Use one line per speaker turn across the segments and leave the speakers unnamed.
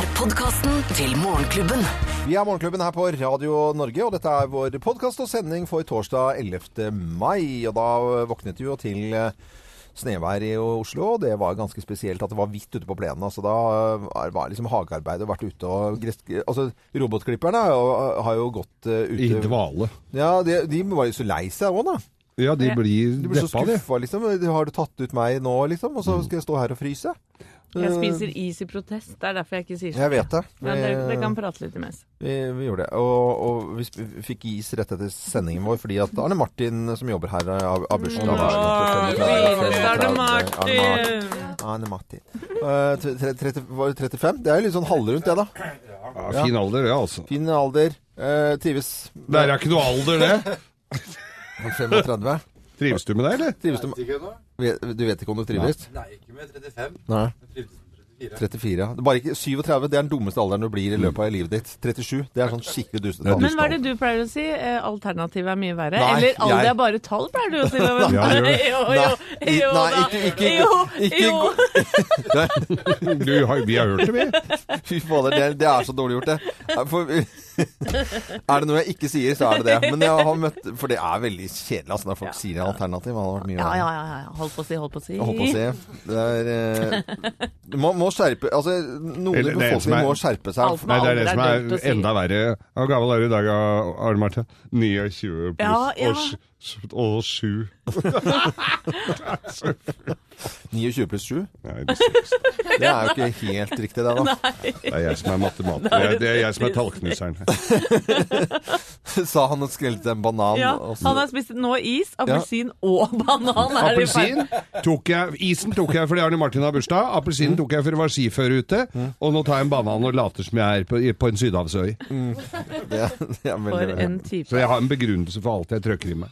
er podkasten til Morgenklubben.
Vi er Morgenklubben her på Radio Norge, og dette er vår podkast og sending for torsdag 11. mai. Og da våknet vi jo til eh, snevær i Oslo, og det var ganske spesielt at det var hvitt ute på plenen. Altså da eh, var liksom hagearbeidet vært ute og gress... Altså robotklipperne har jo- har jo gått ute
I dvale.
Ja, de, de var jo så lei seg òg, da.
Ja, de blir
De blir så
deppa, så
skuffa, liksom. Har du tatt ut meg nå, liksom? Og så skal jeg stå her og fryse?
Jeg spiser is i protest. Det er derfor jeg ikke sier sånn.
Jeg vet det.
Dere,
Vi-
dere kan prate litt imens.
Vi, vi gjorde det. Og, og vi sp- fikk is rett etter sendingen vår fordi at Arne Martin, som jobber her, av, av bursdag.
Fineste Arne Martin!
Arne Martin. Eh, 30 var det 35? Det er jo litt sånn halvrundt, det, da.
Ja, fin alder, det, altså.
Fin alder. Uh, trives
Det er ikke noe alder, det.
35.
Trives du med det, eller?
Trives du med... Du vet ikke om du trives?
Nei, ikke med 35.
Nei.
Jeg trivdes med 34.
34, ja. Er bare ikke 37. Det er den dummeste alderen du blir i løpet av livet ditt. 37. Det er sånn skikkelig dustete.
Men hva er det du pleier å si? Eh, Alternativet er mye verre?
Nei,
Eller alder
jeg-
er bare tall, pleier du å si?
Ja,
jo,
Nei,
jo, jo,
nei, ikke- ikke-
jo,
ikke-
jo.
Du, vi har hørt det, vi.
Fy fader, det, det er så dårlig gjort, det. For, er det noe jeg ikke sier, så er det det. Men jeg har møtt For det er veldig kjedelig altså, når folk
Ja.
sier alternativ. Det hadde vært mye
Ja,
verre.
ja, ja, ja. Hold på å si, hold på å si.
Holdt på å si. Det er eh, må, må skjerpe Altså, noen i
er
befolkningen
er-
må skjerpe seg.
Alt
Nei, det er det
er
som er
si.
enda verre. Hvor gammel er du i dag, Arne Marte? 29 pluss
Ja, ja.
og sj- og 7.
29 pluss 7?
Nei, det
Det er jo ikke helt riktig, det, da.
det er jeg som er matematiker. Det er, det er jeg som er tallknuseren.
Sa han og skrelte en banan.
Ja, han har spist nå is, appelsin og banan. Er
Appelsin tok jeg Isen tok jeg fordi Arne Martin har bursdag. Appelsinen tok jeg for det var skiføre ute. Og nå tar jeg en banan og later som jeg er på, på en sydhavsøy.
Det, er- det er veldig,
For en type.
Så jeg har en begrunnelse for alt jeg trøkker i meg.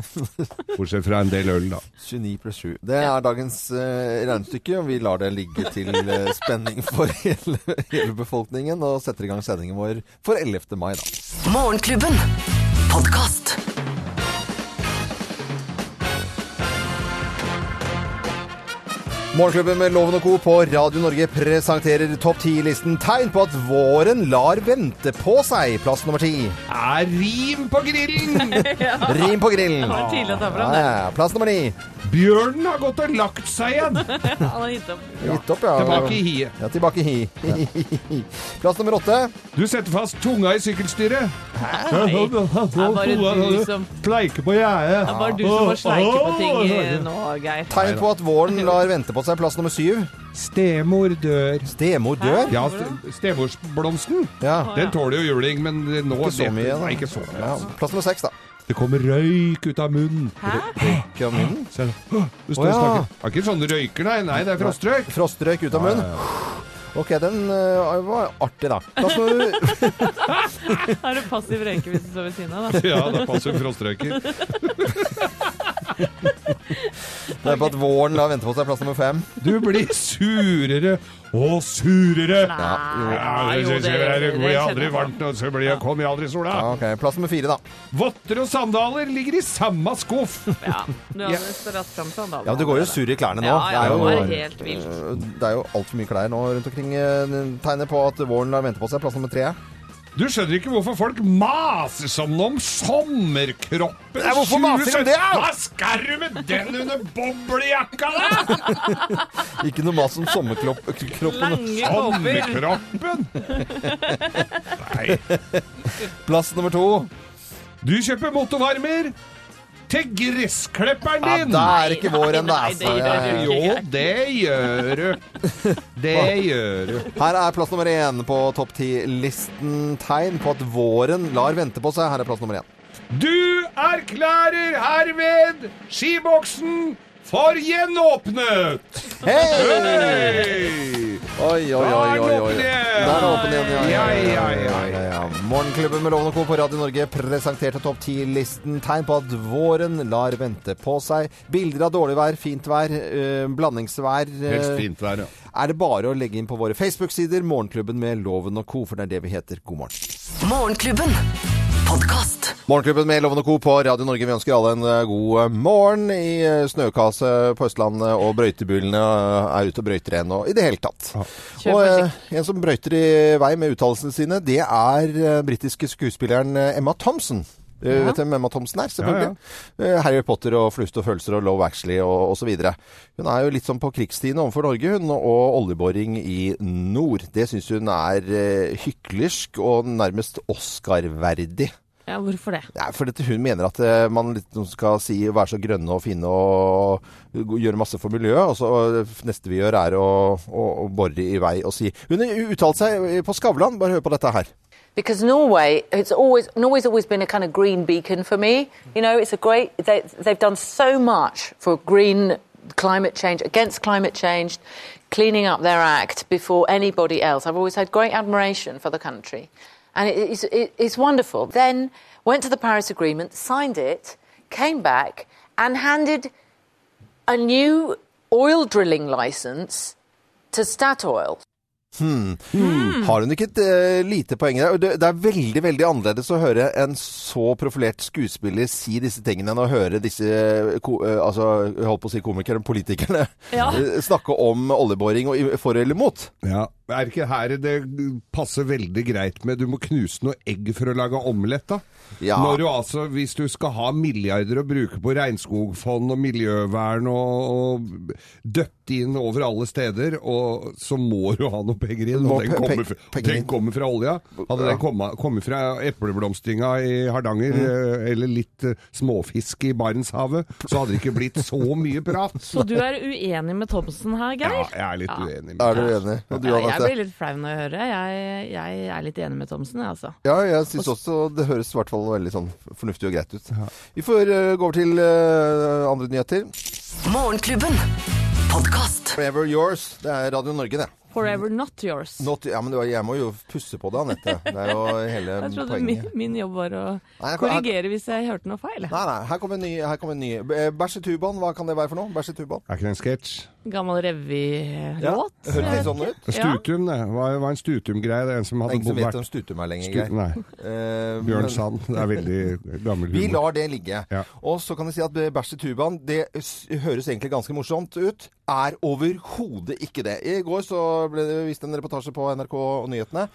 Bortsett fra en del øl, da.
29 pluss 7. Det er dagens uh, regnestykke, vi lar det ligge til uh, spenning for hele, hele befolkningen, og setter i gang sendingen vår for 11. mai, da.
Morgenklubben. Podkast.
Morgenklubben med Loven og Co. på Radio Norge presenterer topp 10-listen tegn på at våren lar vente på seg. Plass nummer ti.
Er rim på grillen!
Rim på grillen.
Det var tidlig å ta fram det.
ja. Plass nummer ni.
Bjørnen har gått og lagt seg igjen!
Han har gitt opp.
Gitt opp, ja.
Tilbake i hiet.
Ja, tilbake i. Plass nummer åtte.
Du setter fast tunga i sykkelstyret.
Det er bare du som
Pleiker på gjerdet.
Det er bare du som må sleike på ting eh, nå, Geir.
Tegn på at våren lar vente på seg. Plass nummer syv.
Stemor dør.
Stemor dør.
Ja, st- stemorsblomsten.
Ja.
Den tåler jo juling, men nå
Ikke så
det-
mye.
Nei, ikke så mye.
Ja, plass nummer seks, da.
Det kommer røyk ut av munnen.
Ikke av munnen.
Se, du står
oh, ja.
og snakker. Det er ikke sånn røyker, nei. Nei, det er frostrøyk.
Frostrøyk ut av munnen. Ok, den uh, var artig, da. Da nummer
Er du passiv røyke hvis du står ved siden av, da?
Ja, da passer frostrøyker.
Det er på at våren lar vente på seg. Plass nummer fem.
Du blir surere og surere.
Nei,
Ja,
jo,
det,
det-
det, det,
det
blir aldri varmt, og så blir jeg, kommer jeg aldri i sola.
Ja, ok, Plass nummer fire, da.
Votter og sandaler ligger i samme skuff.
Ja, du fram sandalene.
Ja, men du går jo sur i klærne nå.
Ja, ja,
det er
er
jo,
det helt vilt.
det er jo altfor mye klær nå rundt omkring. eh, Tegner på at våren lar vente på seg. Plass nummer tre.
Du skjønner ikke hvorfor folk maser sånn om sommerkroppen.
Nei, hvorfor maser de om det.
Hva skal du med den under boblejakka, da?
Ikke noe mas om sommerkroppen.
Sommerkroppen? Nei.
Plass nummer to.
Du kjøper motorvarmer til gressklipperen
Ja,
din.
det er ikke vår enn
Nei, det
er.
gir jeg-.
Jo, det gjør du. Det gjør du.
Her er plass nummer én på topp ti-listen. Tegn på at våren lar vente på seg. Her er plass nummer én.
Du erklærer herved skiboksen for gjenåpnet!
Hei!
Hei!
Oi, oi, oi, oi, oi. Der er den åpen igjen, ja.
Ja, ja, ja.
Morgenklubben med Loven og Co. på Radio Norge presenterte topp ti-listen. Tegn på at våren lar vente på seg. Bilder av dårlig vær, fint vær, øh, blandingsvær. øh,
Helst fint vær, ja.
er det bare å legge inn på våre Facebook-sider Morgenklubben med Loven og Co., for det er det vi heter. God morgen.
Morgenklubben. Podkast.
Morgenklubben med Lovende Co. på Radio Norge. Vi ønsker alle en eh, god eh, morgen i snøkase snøkaset på Østlandet, og brøytebilene eh, er ute og brøyter igjen, og i det hele tatt. Og eh, en som brøyter i vei med uttalelsene sine, det er eh, britiske skuespilleren eh, Emma Thompson. Eh,
Ja.
Vet du hvem Emma Thomsen er? Selvfølgelig. Eh, Harry Potter og Flust og følelser og Love Actually og osv. Hun er jo litt sånn på krigstiden overfor Norge, hun, og oljeboring i nord. Det syns hun er eh, hyklersk og nærmest Oscar-verdig.
Ja, hvorfor det?
Ja, for hun mener at man skal si, være så grønne og fine og gjøre masse for miljøet. Og så eh, neste vi gjør er å, å, å bore i vei og si Hun uttalte seg på Skavlan. Bare hør på dette her.
Because Norway, it's always Norway's always been a kind of green beacon for me. You know, it's a great. They, they've done so much for green climate change, against climate change, cleaning up their act before anybody else. I've always had great admiration for the country, and it, it's, it, it's wonderful. Then went to the Paris Agreement, signed it, came back, and handed a new oil drilling license to Statoil.
Har hun ikke et uh, lite poeng der? Det, det er veldig veldig annerledes å høre en så profilert skuespiller si disse tingene enn å høre disse ko, eh, altså, holdt på å si komikere, politikerne,
Ja.
uh, snakke om oljeboring og for eller imot.
Ja. Er det ikke her det passer veldig greit med Du må knuse noe egg for å lage omelett, da?
Ja.
Når du altså, Hvis du skal ha milliarder å bruke på regnskogfond og miljøvern og, og døtte inn over alle steder, og så må du ha noe penger Og den kommer, fra- den kommer fra olja. Hadde
Ja.
den kommet, kommet fra epleblomstringa i Hardanger,
Mm.
eh, eller litt eh, småfisk i Barentshavet, så hadde det ikke blitt så mye prat.
Så du er uenig med Thomsen her, Geir?
Ja, jeg er litt
Ja.
uenig. med
Er du uenig? Ja, du,
Ja, jeg blir litt flau når jeg hører det. Jeg, jeg er litt enig med Thomsen, jeg, altså.
Ja, jeg syns også det høres i hvert fall veldig sånn fornuftig og greit ut. Vi får uh, gå over til uh, andre nyheter.
Morgenklubben. Podcast.
Forever Yours. Det er Radio Norge, det.
Forever not yours.
Not, ja, men jeg må jo pusse på det, Anette. Det er jo hele
Jeg trodde min,
poenget.
min jobb var å
Nei,
korrigere hvis jeg hørte noe feil.
Nei, nei, her kommer en ny. Her kommer en ny. Eh, Bæsjetubaen, hva kan det være for noe? Bæsjetubaen?
Er ikke det en sketsj?
Gammel revylåt.
Ja, høres litt sånn ut.
Stutum, det. Var, var en Stutum-greie. Det er en som hadde
ingen som vet om Stutum er lenger,
Stu- Nei.
Uh,
Bjørn Sand. Det er veldig gammel humor.
Vi lar det ligge.
Ja.
Og så kan jeg si at bæsj i tubaen, det høres egentlig ganske morsomt ut. Er overhodet ikke det. I går så ble det vist en reportasje på NRK og Nyhetene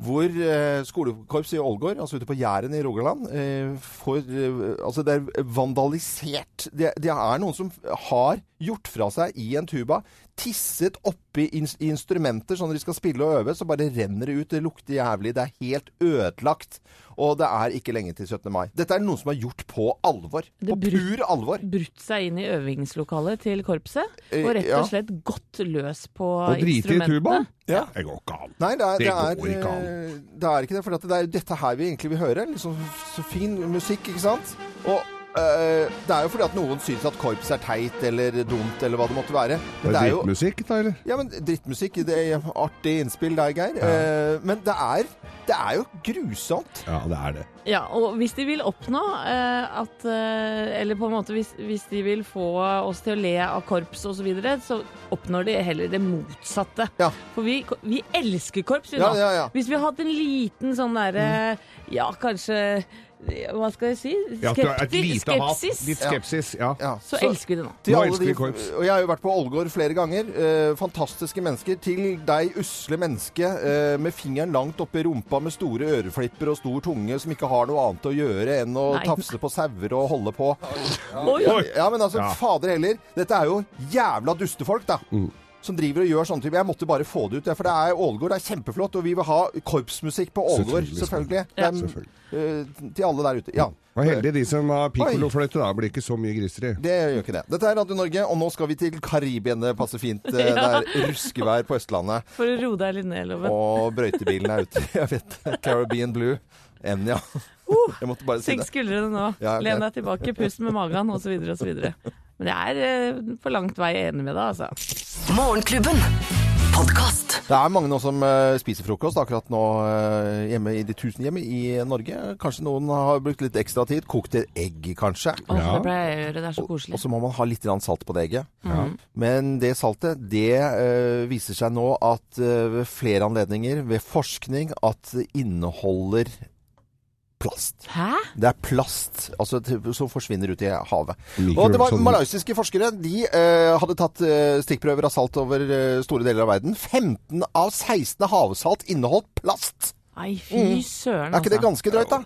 hvor eh, skolekorps i Ålgård, altså ute på Jæren i Rogaland, eh, får eh, Altså, det er vandalisert. Det, det er noen som har gjort fra seg i en tuba, tisset oppi in instrumenter sånn når de skal spille og øve, så bare renner det ut. Det lukter jævlig. Det er helt ødelagt. Og det er ikke lenge til 17. mai. Dette er noen som har gjort på alvor.
Det
På pur alvor.
Brutt seg inn i øvingslokalet til korpset
Eh,
og rett og slett gått løs på
Og drite i
instrumentene.
tubaen?
Ja.
Det går ikke an.
Nei, det er,
Det
det er,
går ikke an.
eh, det er ikke det. For det er dette her vi egentlig vil høre. Liksom, så fin musikk, ikke sant? Og eh, det er jo fordi at noen syns at korps er teit eller dumt, eller hva det måtte være.
Det
Men
er
det er
drittmusikk, da, eller?
Ja, men drittmusikk, det er artig innspill der, Geir. Eh, men det er, det er jo grusomt.
Ja, det er det.
Ja, og hvis de vil oppnå uh, at Eller på en måte hvis, hvis de vil få oss til å le av korps osv., så, videre, så oppnår de heller det motsatte.
Ja.
For vi, vi elsker korps, vi
Ja,
nå.
ja, ja.
Hvis vi hadde hatt en liten sånn derre Ja, kanskje Hva skal jeg si?
Ja, at du har et
Skepti-
lite hat.
skepsis.
Litt skepsis, ja.
Ja,
Så, elsker vi det nå.
Til
Nå
alle
elsker
de,
vi korps.
og jeg har jo vært på Ålgård flere ganger. Eh, fantastiske mennesker. Til deg usle menneske eh, med fingeren langt oppi rumpa med store øreflipper og stor tunge som ikke har noe annet å gjøre enn å
Nei.
tafse på sauer og holde på.
Oi!
Ja, men altså,
Ja.
fader heller. Dette er jo jævla dustefolk, da.
Mm.
Som driver og gjør sånne ting. Jeg måtte bare få det ut. For det er Ålgård det er kjempeflott, og vi vil ha korpsmusikk på Ålgård.
Selvfølgelig
Selvfølgelig.
Ja.
Det selvfølgelig. eh, til alle der ute. Ja.
Og heldig de som har pikkolofløyte, da. Blir ikke så mye griser i.
Det gjør ikke det. Dette er Radio Norge, og nå skal vi til Karibien. Det passer fint. Eh, Det er ruskevær på Østlandet.
For å roe deg litt ned, Loven.
Og brøytebilen er ute. Jeg vet. Caribbean Blue. Enja. Jeg måtte bare si
Senk
det.
skuldrene nå.
Ja, okay.
Len deg tilbake, pust med magen osv. osv. Men jeg er eh, for langt vei enig med deg, altså.
Morgenklubben. Podcast.
Det er mange nå som eh, spiser frokost akkurat nå eh, hjemme i de tusen hjem i Norge. Kanskje noen har brukt litt ekstra tid. Kokt et egg, kanskje.
Åh,
Ja.
Det gjøre. Det er så
Og
koselig.
så må man ha litt salt på det egget.
Ja.
Men det saltet, det uh, viser seg nå at uh, ved flere anledninger ved forskning at det inneholder plast.
Hæ?
Det er plast altså, som forsvinner ut i havet.
Mikro-
Og det var
sånn-
Malaysiske forskere de uh, hadde tatt uh, stikkprøver av salt over uh, store deler av verden. 15 av 16 havsalt inneholdt plast.
Nei, fy søren,
Er ikke det
altså.
ganske drøyt, da?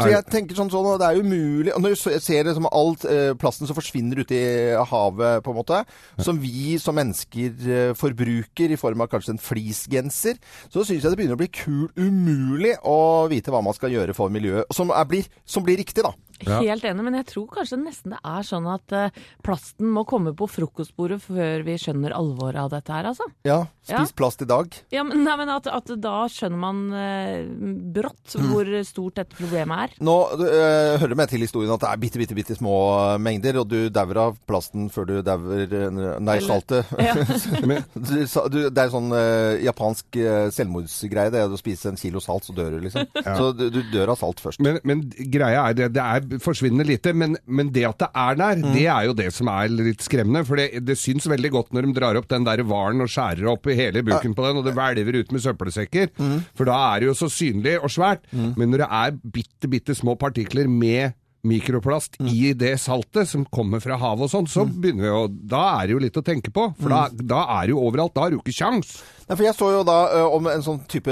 Så jeg tenker sånn sånn, det er umulig og Når du så- ser liksom alt eh, plasten som forsvinner ute i havet, på en måte, som vi som mennesker eh, forbruker i form av kanskje en fleecegenser, så syns jeg det begynner å bli kul umulig å vite hva man skal gjøre for miljøet. Som, er, blir, som blir riktig, da.
Ja.
Helt enig, men jeg tror kanskje nesten det er sånn at eh, plasten må komme på frokostbordet før vi skjønner alvoret av dette her, altså.
Ja,
Ja.
spis plast i dag.
Ja, men, nei, men at, at da skjønner man eh, brått
Mm.
hvor stort dette problemet er.
Nå øh, hører med til historien at det er bitte, bitte, bitte små mengder, og du dauer av plasten før du dauer Nei, saltet.
Ja.
du, det er sånn japansk selvmordsgreie, det er å spise en kilo salt, så dør du, liksom. Så du, du dør av salt først.
Men, men greia er det, det er forsvinnende lite, men, men det at det er der,
Mm.
det er jo det som er litt skremmende. For det, det syns veldig godt når de drar opp den der hvalen og skjærer opp i hele buken på den, og det hvelver ut med søppelsekker.
Mm.
For da er det jo så synlig og svært. Men når det er bitte, bitte små partikler med mikroplast
Mm.
i det saltet som kommer fra havet og sånn, så begynner vi å Da er det jo litt å tenke på. For da,
Mm.
da er det jo overalt. Da har du ikke kjangs.
Nei, for Jeg så jo da uh, om en sånn type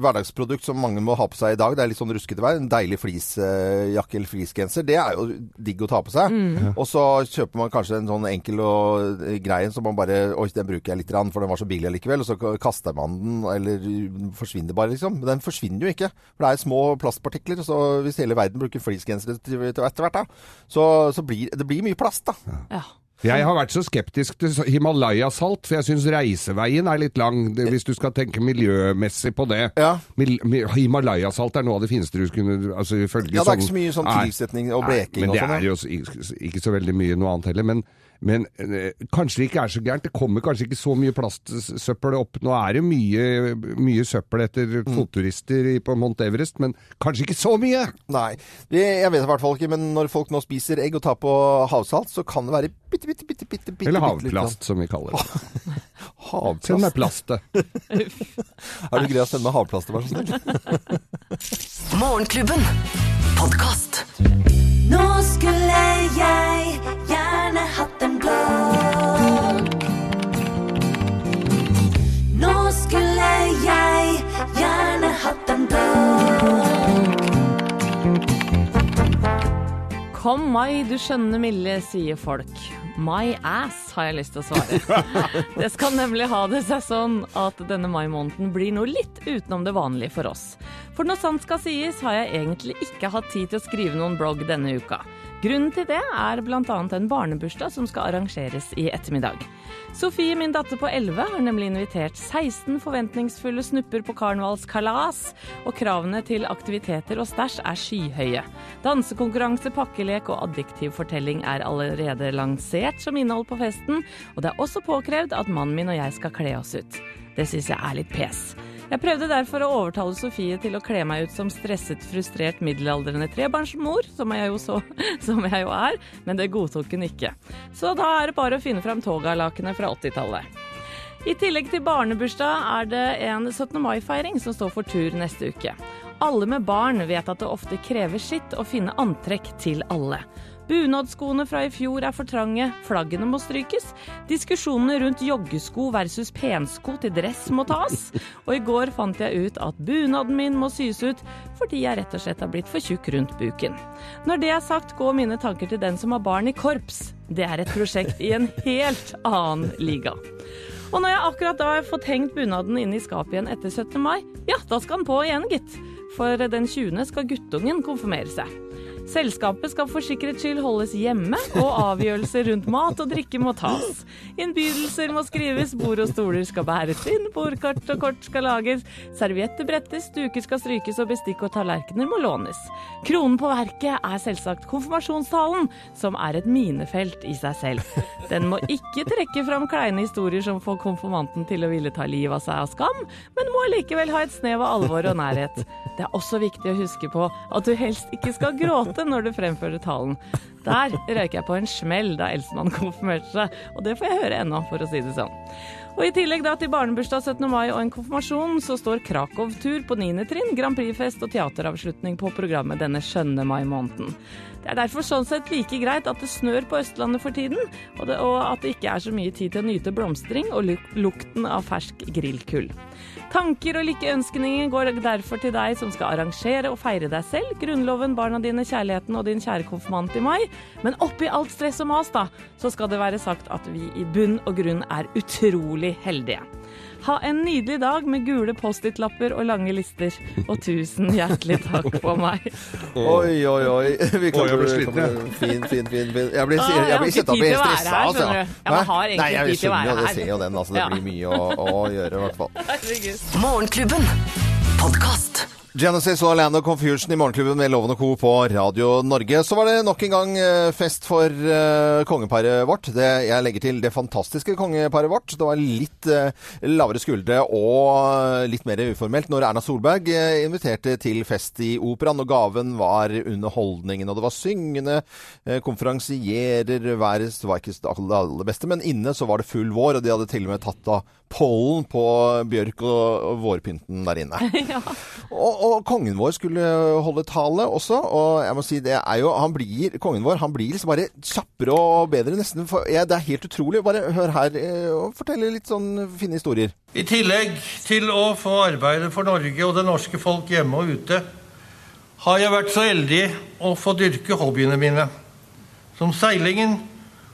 hverdagsprodukt som mange må ha på seg i dag. Det er litt sånn ruskete vær. En deilig fleecejakke eller fleecegenser. Det er jo digg å ta på seg. Og så kjøper man kanskje en sånn enkel og ø, grei en som man bare Oi, den bruker jeg litt, rann, for den var så billig allikevel. Og så kaster man den, eller forsvinner bare, liksom. Men den forsvinner jo ikke. For det er små plastpartikler. Så hvis hele verden bruker fleecegensere etter hvert, da, så, så blir det blir mye plast, da.
Ja.
Jeg har vært så skeptisk til Himalaya-salt, for jeg syns reiseveien er litt lang, hvis du skal tenke miljømessig på det.
Ja.
Himalaya-salt er noe av det fineste du kunne altså,
Ja, det er ikke så mye sånn tilsetning og bleking og
det
Men det
er jo ikke så veldig mye noe annet heller. Men, men eh, kanskje det ikke er så gærent. Det kommer kanskje ikke så mye plastsøppel opp. Nå er det mye, mye søppel etter
Mm.
fotturister på Mount Everest, men kanskje ikke så mye!
Nei, jeg vet i hvert fall ikke, men når folk nå spiser egg og tar på havsalt, så kan det være bitte, bitte, bitte, bitte, bitte
Eller
bitte litt
havplast, som vi kaller det.
havplast.
Send meg plastet.
Er du grei å sende meg havplastet, vær så snill?
Morgenklubben. Podkast.
Nå skulle jeg
Kom mai, du skjønne milde, sier folk. My ass, har jeg lyst til å svare. Det skal nemlig ha det seg sånn at denne mai-måneden blir noe litt utenom det vanlige for oss. For når sant skal sies, har jeg egentlig ikke hatt tid til å skrive noen blogg denne uka. Grunnen til det er bl.a. en barnebursdag som skal arrangeres i ettermiddag. Sofie, min datter på 11, har nemlig invitert 16 forventningsfulle snupper på karnevalskalas, og kravene til aktiviteter og stæsj er skyhøye. Dansekonkurranse, pakkelek og adjektivfortelling er allerede lansert som innhold på festen, og det er også påkrevd at mannen min og jeg skal kle oss ut. Det syns jeg er litt pes. Jeg prøvde derfor å overtale Sofie til å kle meg ut som stresset, frustrert middelaldrende trebarnsmor, som jeg jo, så, som jeg jo er, men det godtok hun ikke. Så da er det bare å finne fram togalakenet fra 80-tallet. I tillegg til barnebursdag er det en 17. mai-feiring som står for tur neste uke. Alle med barn vet at det ofte krever sitt å finne antrekk til alle. Bunadsskoene fra i fjor er for trange, flaggene må strykes. Diskusjonene rundt joggesko versus pensko til dress må tas. Og i går fant jeg ut at bunaden min må sys ut fordi jeg rett og slett har blitt for tjukk rundt buken. Når det er sagt, går mine tanker til den som har barn i korps. Det er et prosjekt i en helt annen liga. Og når jeg akkurat da har fått hengt bunaden inn i skapet igjen etter 17. mai, ja, da skal den på igjen, gitt. For den 20. skal guttungen konfirmere seg. Selskapet skal for sikkerhets skyld holdes hjemme, og avgjørelser rundt mat og drikke må tas. Innbydelser må skrives, bord og stoler skal bæres inn, bordkart og kort skal lages, servietter brettes, duker skal strykes og bestikk og tallerkener må lånes. Kronen på verket er selvsagt konfirmasjonstalen, som er et minefelt i seg selv. Den må ikke trekke fram kleine historier som får konfirmanten til å ville ta livet av seg av skam, men må likevel ha et snev av alvor og nærhet. Det er også viktig å huske på at du helst ikke skal gråte når du fremfører talen. Der røyker jeg på en smell da Elsemann konfirmerte seg, og det får jeg høre ennå, for å si det sånn. Og I tillegg da til barnebursdag 17. mai og en konfirmasjon, så står Krakow-tur på 9. trinn, Grand Prix-fest og teateravslutning på programmet denne skjønne mai-måneden. Det er derfor sånn sett like greit at det snør på Østlandet for tiden, og, det, og at det ikke er så mye tid til å nyte blomstring og luk lukten av fersk grillkull. Tanker og lykkeønskninger går derfor til deg som skal arrangere og feire deg selv, grunnloven, barna dine, kjærligheten og din kjære konfirmant i mai. Men oppi alt stress og mas, da, så skal det være sagt at vi i bunn og grunn er utrolig heldige. Ha en nydelig dag med gule Post-It-lapper og lange lister. Og tusen hjertelig takk for meg.
Oi, oi, oi. Vi
Oi, jeg
kommer-
sliten, jeg.
Fin, fin, fin. fin. Jeg blir, jeg
jeg har
blir
ikke
opp
tid
i
til å være
stressa.
her,
altså.
skjønner du. Ja, har egentlig
Nei, jeg
tid til å være
det.
her.
ser jo den. Altså, det blir mye å, å gjøre, i hvert fall.
Morgenklubben.
Genesis og Land of Confusion i Morgenklubben med Loven og Co. på Radio Norge. Så var det nok en gang eh, fest for uh, kongeparet vårt. Det, jeg legger til det fantastiske kongeparet vårt. Det var litt uh, lavere skuldre og litt mer uformelt når Erna Solberg uh, inviterte til fest i operaen, og gaven var underholdningen. Og det var syngende konferansierer. Været var ikke det aller beste, men inne så var det full vår, og de hadde til og med tatt av pollen på bjørk og, vårpynten der inne. Og, og kongen vår skulle holde tale også, og jeg må si det er jo han blir, Kongen vår han blir liksom bare kjappere og bedre, nesten. For, ja, det er helt utrolig. Bare hør her eh, og fortelle litt sånn fine historier.
I tillegg til å få arbeide for Norge og det norske folk hjemme og ute, har jeg vært så heldig å få dyrke hobbyene mine. Som seilingen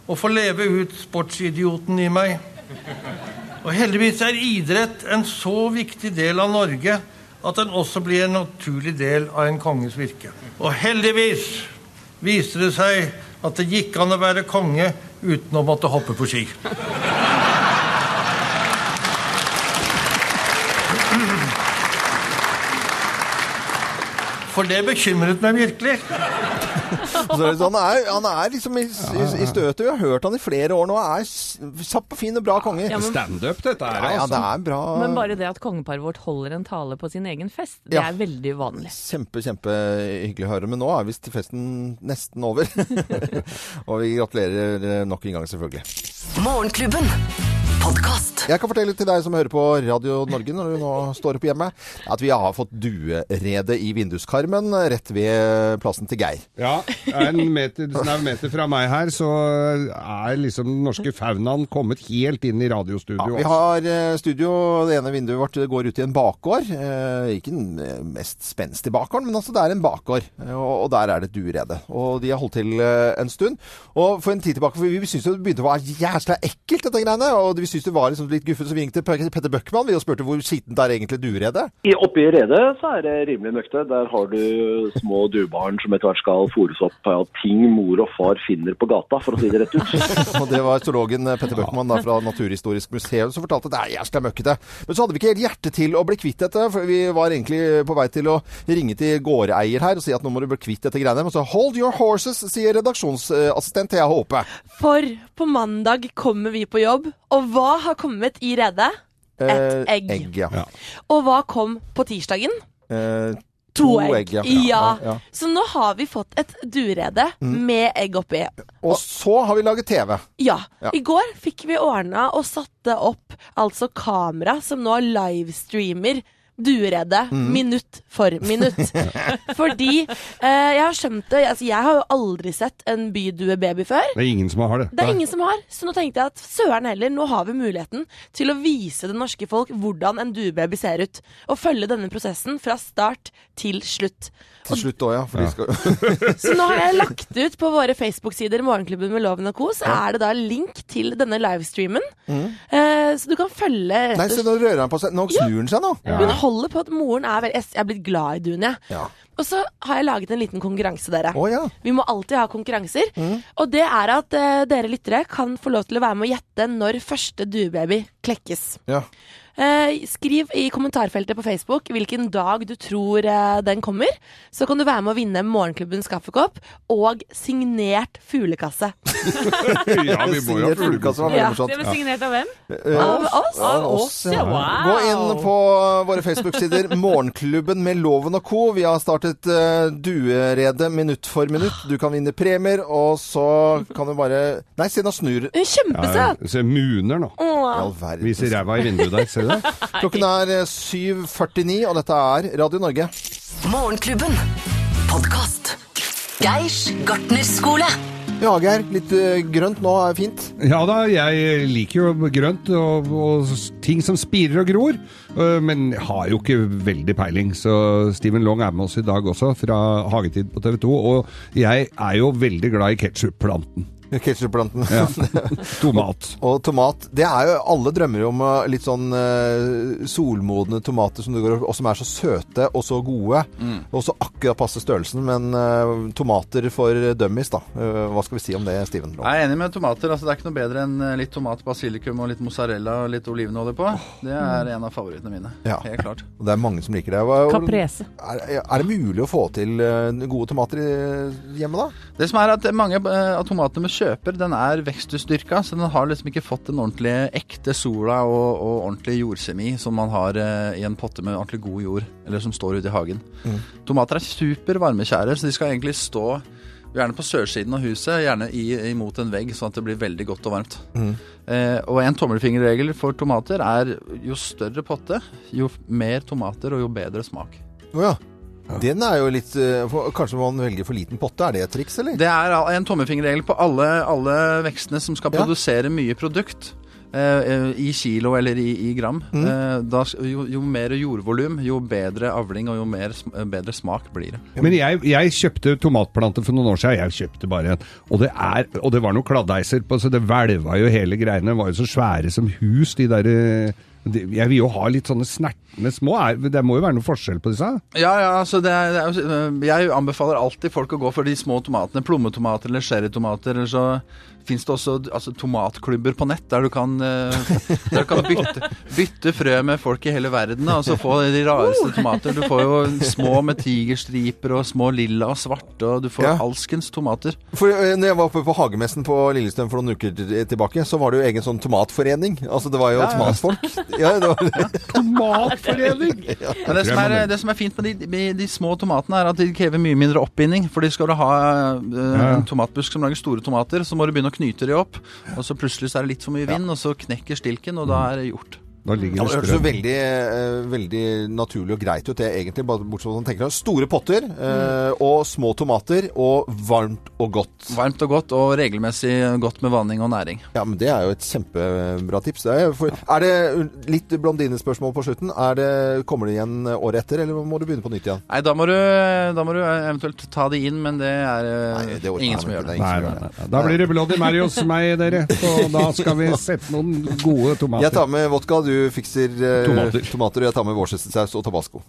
og få leve ut sportsidioten i meg. Og heldigvis er idrett en så viktig del av Norge at den også blir en naturlig del av en konges virke. Og heldigvis viste det seg at det gikk an å være konge uten å måtte hoppe på ski. For det bekymret meg virkelig.
Så er sånn, han, er, han er liksom i, i, i støtet. Vi har hørt han i flere år nå. Er satt på og fin og bra konge.
Ja,
Standup, dette er
Ja, ja, det
altså.
er bra.
Men bare det at kongeparet vårt holder en tale på sin egen fest, det
Ja.
er veldig uvanlig.
Kjempe, kjempehyggelig å høre. Men nå er visst festen nesten over. og vi gratulerer nok en gang, selvfølgelig.
Morgenklubben.
Jeg kan fortelle til deg som hører på Radio Norge når du nå står opp hjemme, at vi har fått duerede i vinduskarmen rett ved plassen til Geir.
Ja, en meter, snau meter fra meg her, så er liksom den norske faunaen kommet helt inn i radiostudio.
Ja, vi har eh, studio, det ene vinduet vårt går ut i en bakgård. Eh, ikke den mest spenstige bakgården, men altså det er en bakgård. Eh, og, der er det et duerede. Og de har holdt til en stund. Og for en tid tilbake, for vi, syntes jo det begynte å være jævla ekkelt, dette greiene. Og vi syntes det var liksom litt guffent, så vi ringte til Petter Bøckmann vi og spurte hvor skittent er egentlig dueredet.
I, oppe i redet så er det rimelig møkte. Der har du små duebarn som etter hvert skal fòres opp av ting mor og far finner på gata, for å si det rett ut.
Og det var zoologen eh, Petter Bøckmann da, fra Naturhistorisk museum som fortalte at det er jævla møkkete. Men så hadde vi ikke helt hjerte til å bli kvitt dette, for vi var egentlig på vei til å ringe til gårdeier her og si at nå må du bli kvitt dette greiene. Men så hold your horses, sier redaksjonsassistent Thea Håpe.
For på mandag kommer vi på jobb, og hva har kommet i redet? Et
Eh,
egg.
egg ja.
Ja.
Og hva kom på tirsdagen?
Eh,
To, egg.
ja.
Ja.
Ja, ja.
Så nå har vi fått et durede med egg oppi.
Og så har vi laget TV.
Ja.
Ja.
I går fikk vi ordna og satte opp altså kamera som nå livestreamer dueredet
Mm.
minutt for minutt. Fordi eh, jeg har skjønt det altså Jeg har jo aldri sett en byduebaby før.
Det er ingen som har det.
Det er ingen som har, så nå tenkte jeg at søren heller, nå har vi muligheten til å vise det norske folk hvordan en duebaby ser ut. Og følge denne prosessen fra start til slutt.
Til slutt òg, ja. For de skal...
Så nå har jeg lagt ut på våre Facebook-sider Morgenklubben med Loven og Co. Så er det da link til denne livestreamen. Eh, så du kan følge
Nei, se, nå rører han på seg. Nå snur han seg nå.
Hun holder på at moren er veldig Jeg er blitt glad i Dun, jeg. Og så har jeg laget en liten konkurranse, dere.
Oh, ja.
Vi må alltid ha konkurranser. Og det er at uh, dere lyttere kan få lov til å være med å gjette når første duebaby klekkes.
ja.
Uh, skriv i kommentarfeltet på Facebook hvilken dag du tror uh, den kommer. Så kan du være med å vinne Morgenklubbens kaffekopp og signert fuglekasse.
ja, vi må jo ha
fuglekasse
Ja.
Det ble signert av hvem?
Uh,
Av oss.
Av oss, ja.
Wow.
Gå inn på våre Facebook-sider. Morgenklubben med Loven og co. Vi har startet uh, duerede minutt for minutt. Du kan vinne premier, og så kan du bare Nei, se nå snur
Kjempesøt! Kjempesøt!
Se muner nå.
Åh.
Viser ræva i vinduet der, ser du det?
Klokken er eh, 7.49, og dette er Radio Norge.
Morgenklubben. Podkast. Geirs gartnerskole.
Ja, Geir. Litt eh, grønt nå er fint.
Ja da, jeg liker jo grønt og, og ting som spirer og gror, men har jo ikke veldig peiling. Så Steven Long er med oss i dag også, fra Hagetid på TV 2. Og jeg er jo veldig glad i ketsjupplanten.
Ketchupplanten.
Ja. Tomat.
Og tomat. Det er jo Alle drømmer om eh, litt sånn uh, solmodne tomater som du går, og som er så søte og så gode. Og så akkurat passe størrelsen. Men uh, tomater for dummies, da. Uh, hva skal vi si om det, Steven?
Jeg er enig med tomater. altså Det er ikke noe bedre enn litt tomat, basilikum og litt mozzarella og litt olivenolje på. Det er en av favorittene mine.
Ja.
Helt klart.
Og det er mange som liker det. Hva,
Caprese.
er, er det mulig å få til gode tomater hjemme, da?
Det som er at Mange eh, av tomatene vi kjøper, den er veksthusdyrka, så den har liksom ikke fått den ordentlige ekte sola og, og ordentlig jordkjemi som man har eh, i en potte med ordentlig god jord, eller som står ute i hagen. Tomater er super varmekjære, så de skal egentlig stå gjerne på sørsiden av huset, gjerne i, imot en vegg, sånn at det blir veldig godt og varmt. Eh, og en tommelfingerregel for tomater er jo større potte, jo mer tomater og jo bedre smak.
Oh ja. Den er jo litt eh, for, Kanskje man velger for liten potte? Er det et triks, eller?
Det er en tommefingerregel på alle, alle vekstene som skal
Ja.
produsere mye produkt. eh, eh, I kilo eller i, i gram.
Mm.
Eh, da, jo, jo mer jordvolum, jo bedre avling og jo mer, bedre smak blir det.
Men jeg, jeg kjøpte tomatplanter for noen år siden. Jeg kjøpte bare en. Og det, er, og det var noen kladdeiser på, så det hvelva jo hele greiene. Det var jo så svære som hus, de der eh, de, Jeg vil jo ha litt sånne snertne små. Det må jo være noe forskjell på disse?
Ja, ja, altså det er, det er, eh, Jeg anbefaler alltid folk å gå for de små tomatene. Plommetomater eller sherrytomater. Eller så fins det også altså, tomatklubber på nett der du kan, eh, der du kan bytte, bytte frø med folk i hele verden. Og så få de rareste tomater. Du får jo små med tigerstriper og små lilla og svarte, og du får
Ja.
alskens tomater.
For eh, når jeg var oppe på Hagemessen på Lillestrøm for noen uker tilbake, så var det jo egen sånn tomatforening. Altså det var jo
Ja, ja.
tomatfolk. Ja, det var,
Tomatforening!
Men det som, er, det som er fint med de, med de små tomatene, er at de krever mye mindre oppbinding. Fordi skal du ha uh, en tomatbusk som lager store tomater, så må du begynne å knyte de opp. Og så plutselig så er det litt for mye vind, og så knekker stilken, og da er det gjort.
Da ligger
det
det
høres jo veldig, eh, veldig naturlig og greit ut, det egentlig. Bare bortsett fra at man tenker store potter mm. og små tomater og varmt og godt.
Varmt og godt, og regelmessig godt med vanning og næring.
Ja, men Det er jo et kjempebra tips. Det er, for, er det litt blondinespørsmål på slutten? Er det, kommer det igjen året etter, eller må du begynne på nytt igjen?
Nei, da må, du, da må du eventuelt ta det inn, men det er eh,
Nei, det
ingen som gjør det.
Det er ingen
Nei,
som
nei,
gjør det.
Da blir det Bloody Mary hos meg, dere. Og da skal vi sette noen gode tomater.
Jeg tar med vodka, du fikser eh,
Tomater.
tomater, og jeg tar med worcestersaus og tabasco.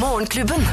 Morgenklubben.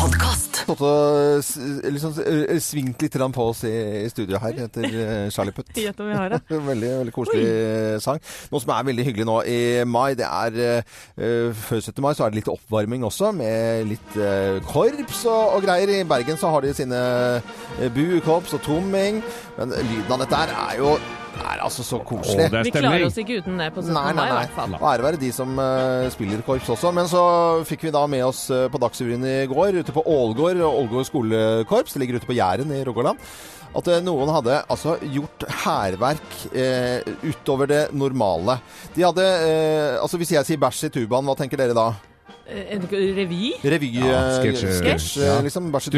Podcast.
Stått og s- liksom, eh, svingt litt på oss i, i studio her etter eh, Charlie Putt. Veldig, veldig koselig Oi. sang. Noe som er veldig hyggelig nå i mai, det er uh, eh, Før 17. mai så er det litt oppvarming også, med litt uh, korps og, og greier. I Bergen så har de sine uh, buekorps og tromming. Men lyden av dette her er jo er altså så koselig.
Å,
Vi klarer oss ikke uten det på 17.
Nei,
mai, i hvert fall.
Og ære være de som uh, spiller korps også. Men så fikk vi da med oss uh, på Dagsrevyen i går, ute på Ålgård, Ålgård skolekorps, det ligger ute på Jæren i Rogaland, at uh, noen hadde altså gjort hærverk eh, utover det normale. De hadde Altså hvis jeg sier bæsj i tubaen, hva tenker dere da?
Eh, En revy?
Revy,
Ja,
eh,
sketsj-
eh,
ja.
liksom. Bæsj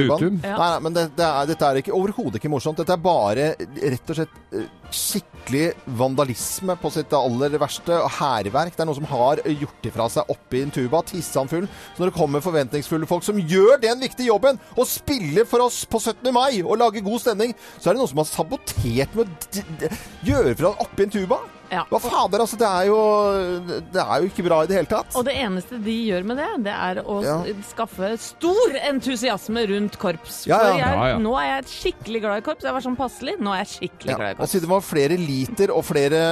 Ja.
Nei, nei, men det, det er, dette er ikke overhodet ikke morsomt. Dette er bare rett og slett eh, skikkelig vandalisme på sitt aller verste. og Hærverk. Det er noen som har gjort ifra seg oppi en tuba, tissa den full. Så når det kommer forventningsfulle folk som gjør den viktige jobben, og spiller for oss på 17. mai og lager god stemning, så er det noen som har sabotert med å gjøre fra oppi en tuba.
Ja.
Hva fader, altså. Det er jo, det er jo ikke bra i det hele tatt.
Og det eneste de gjør med det, det er å
Ja.
skaffe stor entusiasme rundt korps.
Ja, ja.
For jeg,
Ja, ja.
nå er jeg skikkelig glad i korps. Jeg var sånn passelig. Nå er jeg skikkelig
Ja,
glad i korps.
og siden det var flere liter og flere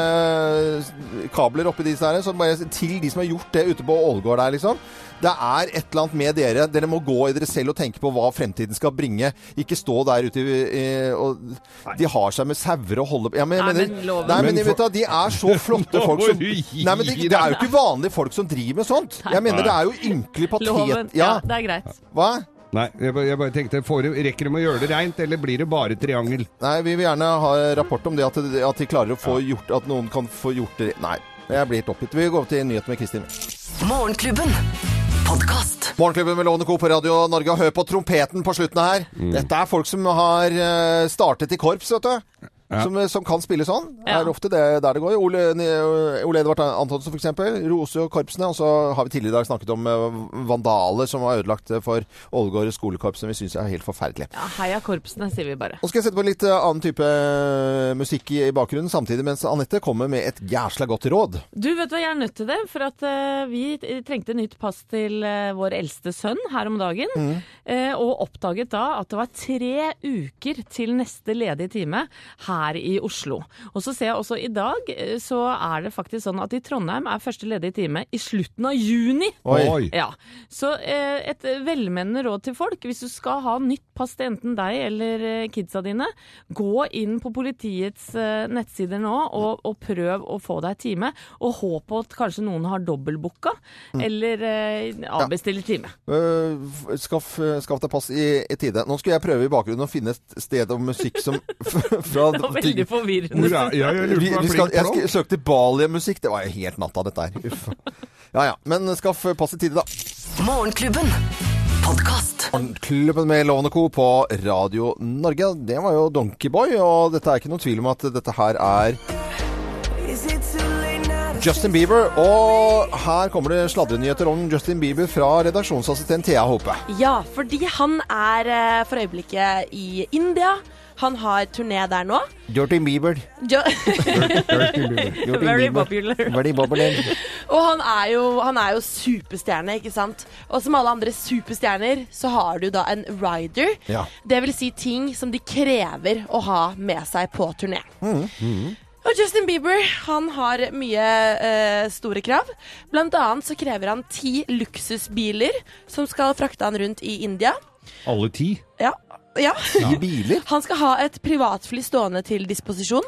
kabler oppi disse her, så bare til de som har gjort det ute på Ålgård der, liksom. Det er et eller annet med dere. Dere må gå i dere selv og tenke på hva fremtiden skal bringe. Ikke stå der ute i, i- og De har seg med sauer og holder ja, men,
Nei,
mener-
men loven.
Nei, men,
Men
vet du, De er så flotte folk som Nei, men det, det er jo ikke vanlige folk som driver med sånt. Jeg mener det er jo ynkelig
Loven.
patet...
Ja,
Ja,
det er greit.
hva?
Nei, jeg bare, jeg bare tenkte, får, rekker de å gjøre det reint, eller blir det bare triangel?
Nei, vi vil gjerne ha rapport om det, at, at de klarer å få gjort At noen kan få gjort det Nei, jeg blir helt oppgitt. Vi går over til nyheter med Kristin.
Morgenklubben. Podkast.
Morgenklubben med Lovende Co. på Radio Norge. Hør på trompeten på slutten her. Dette er folk som har eh, startet i korps, vet du.
Ja.
Som, som kan spille sånn. Det
Ja.
er ofte det der det går. Ole, Ole Edvard Antonsen f.eks. Rose og korpsene. Og så har vi tidligere i dag snakket om eh, vandaler som var ødelagt eh, for Ålgård skolekorps, som vi syns er helt forferdelig.
Ja, heia korpsene, sier vi bare.
Nå skal jeg sette på litt eh, annen type eh, musikk i, i bakgrunnen, samtidig mens Anette kommer med et jæsla godt råd.
Du, vet du hva, jeg er nødt til det, for at uh, vi trengte nytt pass til uh, vår eldste sønn her om dagen. eh, og oppdaget da at det var tre uker til neste ledige time her i Oslo. Og så ser jeg også i dag, eh, så er det faktisk sånn at i Trondheim er første ledige time i slutten av juni.
Oi.
Ja, Så eh, et velmenende råd til folk. Hvis du skal ha nytt pass til enten deg eller eh, kidsa dine, gå inn på politiets eh, nettsider nå og, og prøv å få deg time. Og håp på at kanskje noen har dobbeltbooka, eller eh, avbestiller time.
Øh, skaff, skaff deg pass i, i tide. Nå skulle jeg prøve i bakgrunnen å finne et sted og musikk som fra
var veldig forvirrende.
Er, ja, jeg
vi, vi skal, jeg søkte Balia-musikk. Det var jo helt natta, dette her. Uff. Ja ja. Men skaff pass i tide, da.
Morgenklubben. Podkast.
Klubben med Lovende Co. på Radio Norge. Det var jo Donkeyboy, og dette er ikke noen tvil om at dette her er Justin Bieber. Og her kommer det sladrenyheter om Justin Bieber fra redaksjonsassistent Thea Hope.
Ja, fordi han er eh, for øyeblikket i India. Han har turné der nå.
Jortin Bieber.
Jo
Justin
Very
Bieber.
popular.
Very popular.
og han er, jo, han er jo superstjerne, ikke sant? Og som alle andre superstjerner, så har du da en rider.
Ja.
Det vil si ting som de krever å ha med seg på turné. Og Justin Bieber han har mye eh, store krav. Blant annet så krever han ti luksusbiler som skal frakte han rundt i India.
Alle ti?
Ja. Ja.
ja. biler?
Han skal ha et privatfly stående til disposisjon.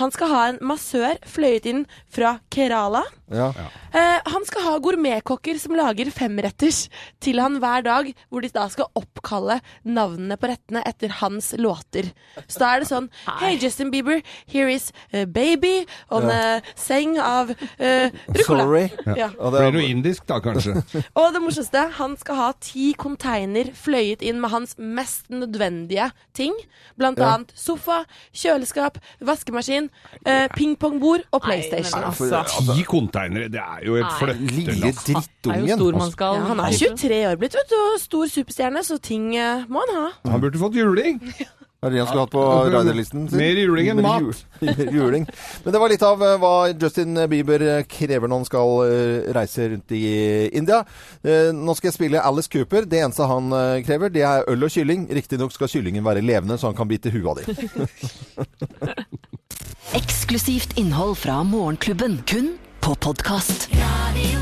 Han skal ha en massør fløyet inn fra Kerala.
Ja.
Eh, han skal ha gourmetkokker som lager femretters til han hver dag, hvor de da skal oppkalle navnene på rettene etter hans låter. Så da er det sånn Hey, Justin Bieber, here is a Baby on
Ja.
a seng av uh, rucola.
Sorry.
Ja.
Og
Blir noe indisk da, kanskje?
Og det morsomste, han skal ha ti container fløyet inn med hans mest nødvendige ting. Blant
Ja.
annet sofa, kjøleskap, vaskemaskin, eh, pingpongbord og PlayStation.
Nei, altså.
ti containere, det er jo et
fløttelass.
lille. Drittungen.
Ja, han er 23 år blitt, vet du, og stor superstjerne, så ting eh, må han ha.
Han burde fått juling!
Er det det han skulle hatt på riderlisten sin?
Mer juling enn mat.
juling. Men det var litt av eh, hva Justin Bieber eh, krever når han skal eh, reise rundt i India. Eh, Nå skal jeg spille Alice Cooper. Det eneste han krever, det er øl og kylling. Riktignok skal kyllingen være levende, så han kan bite huet av dem.
Eksklusivt innhold fra Morgenklubben. Kun på podkast.
Radio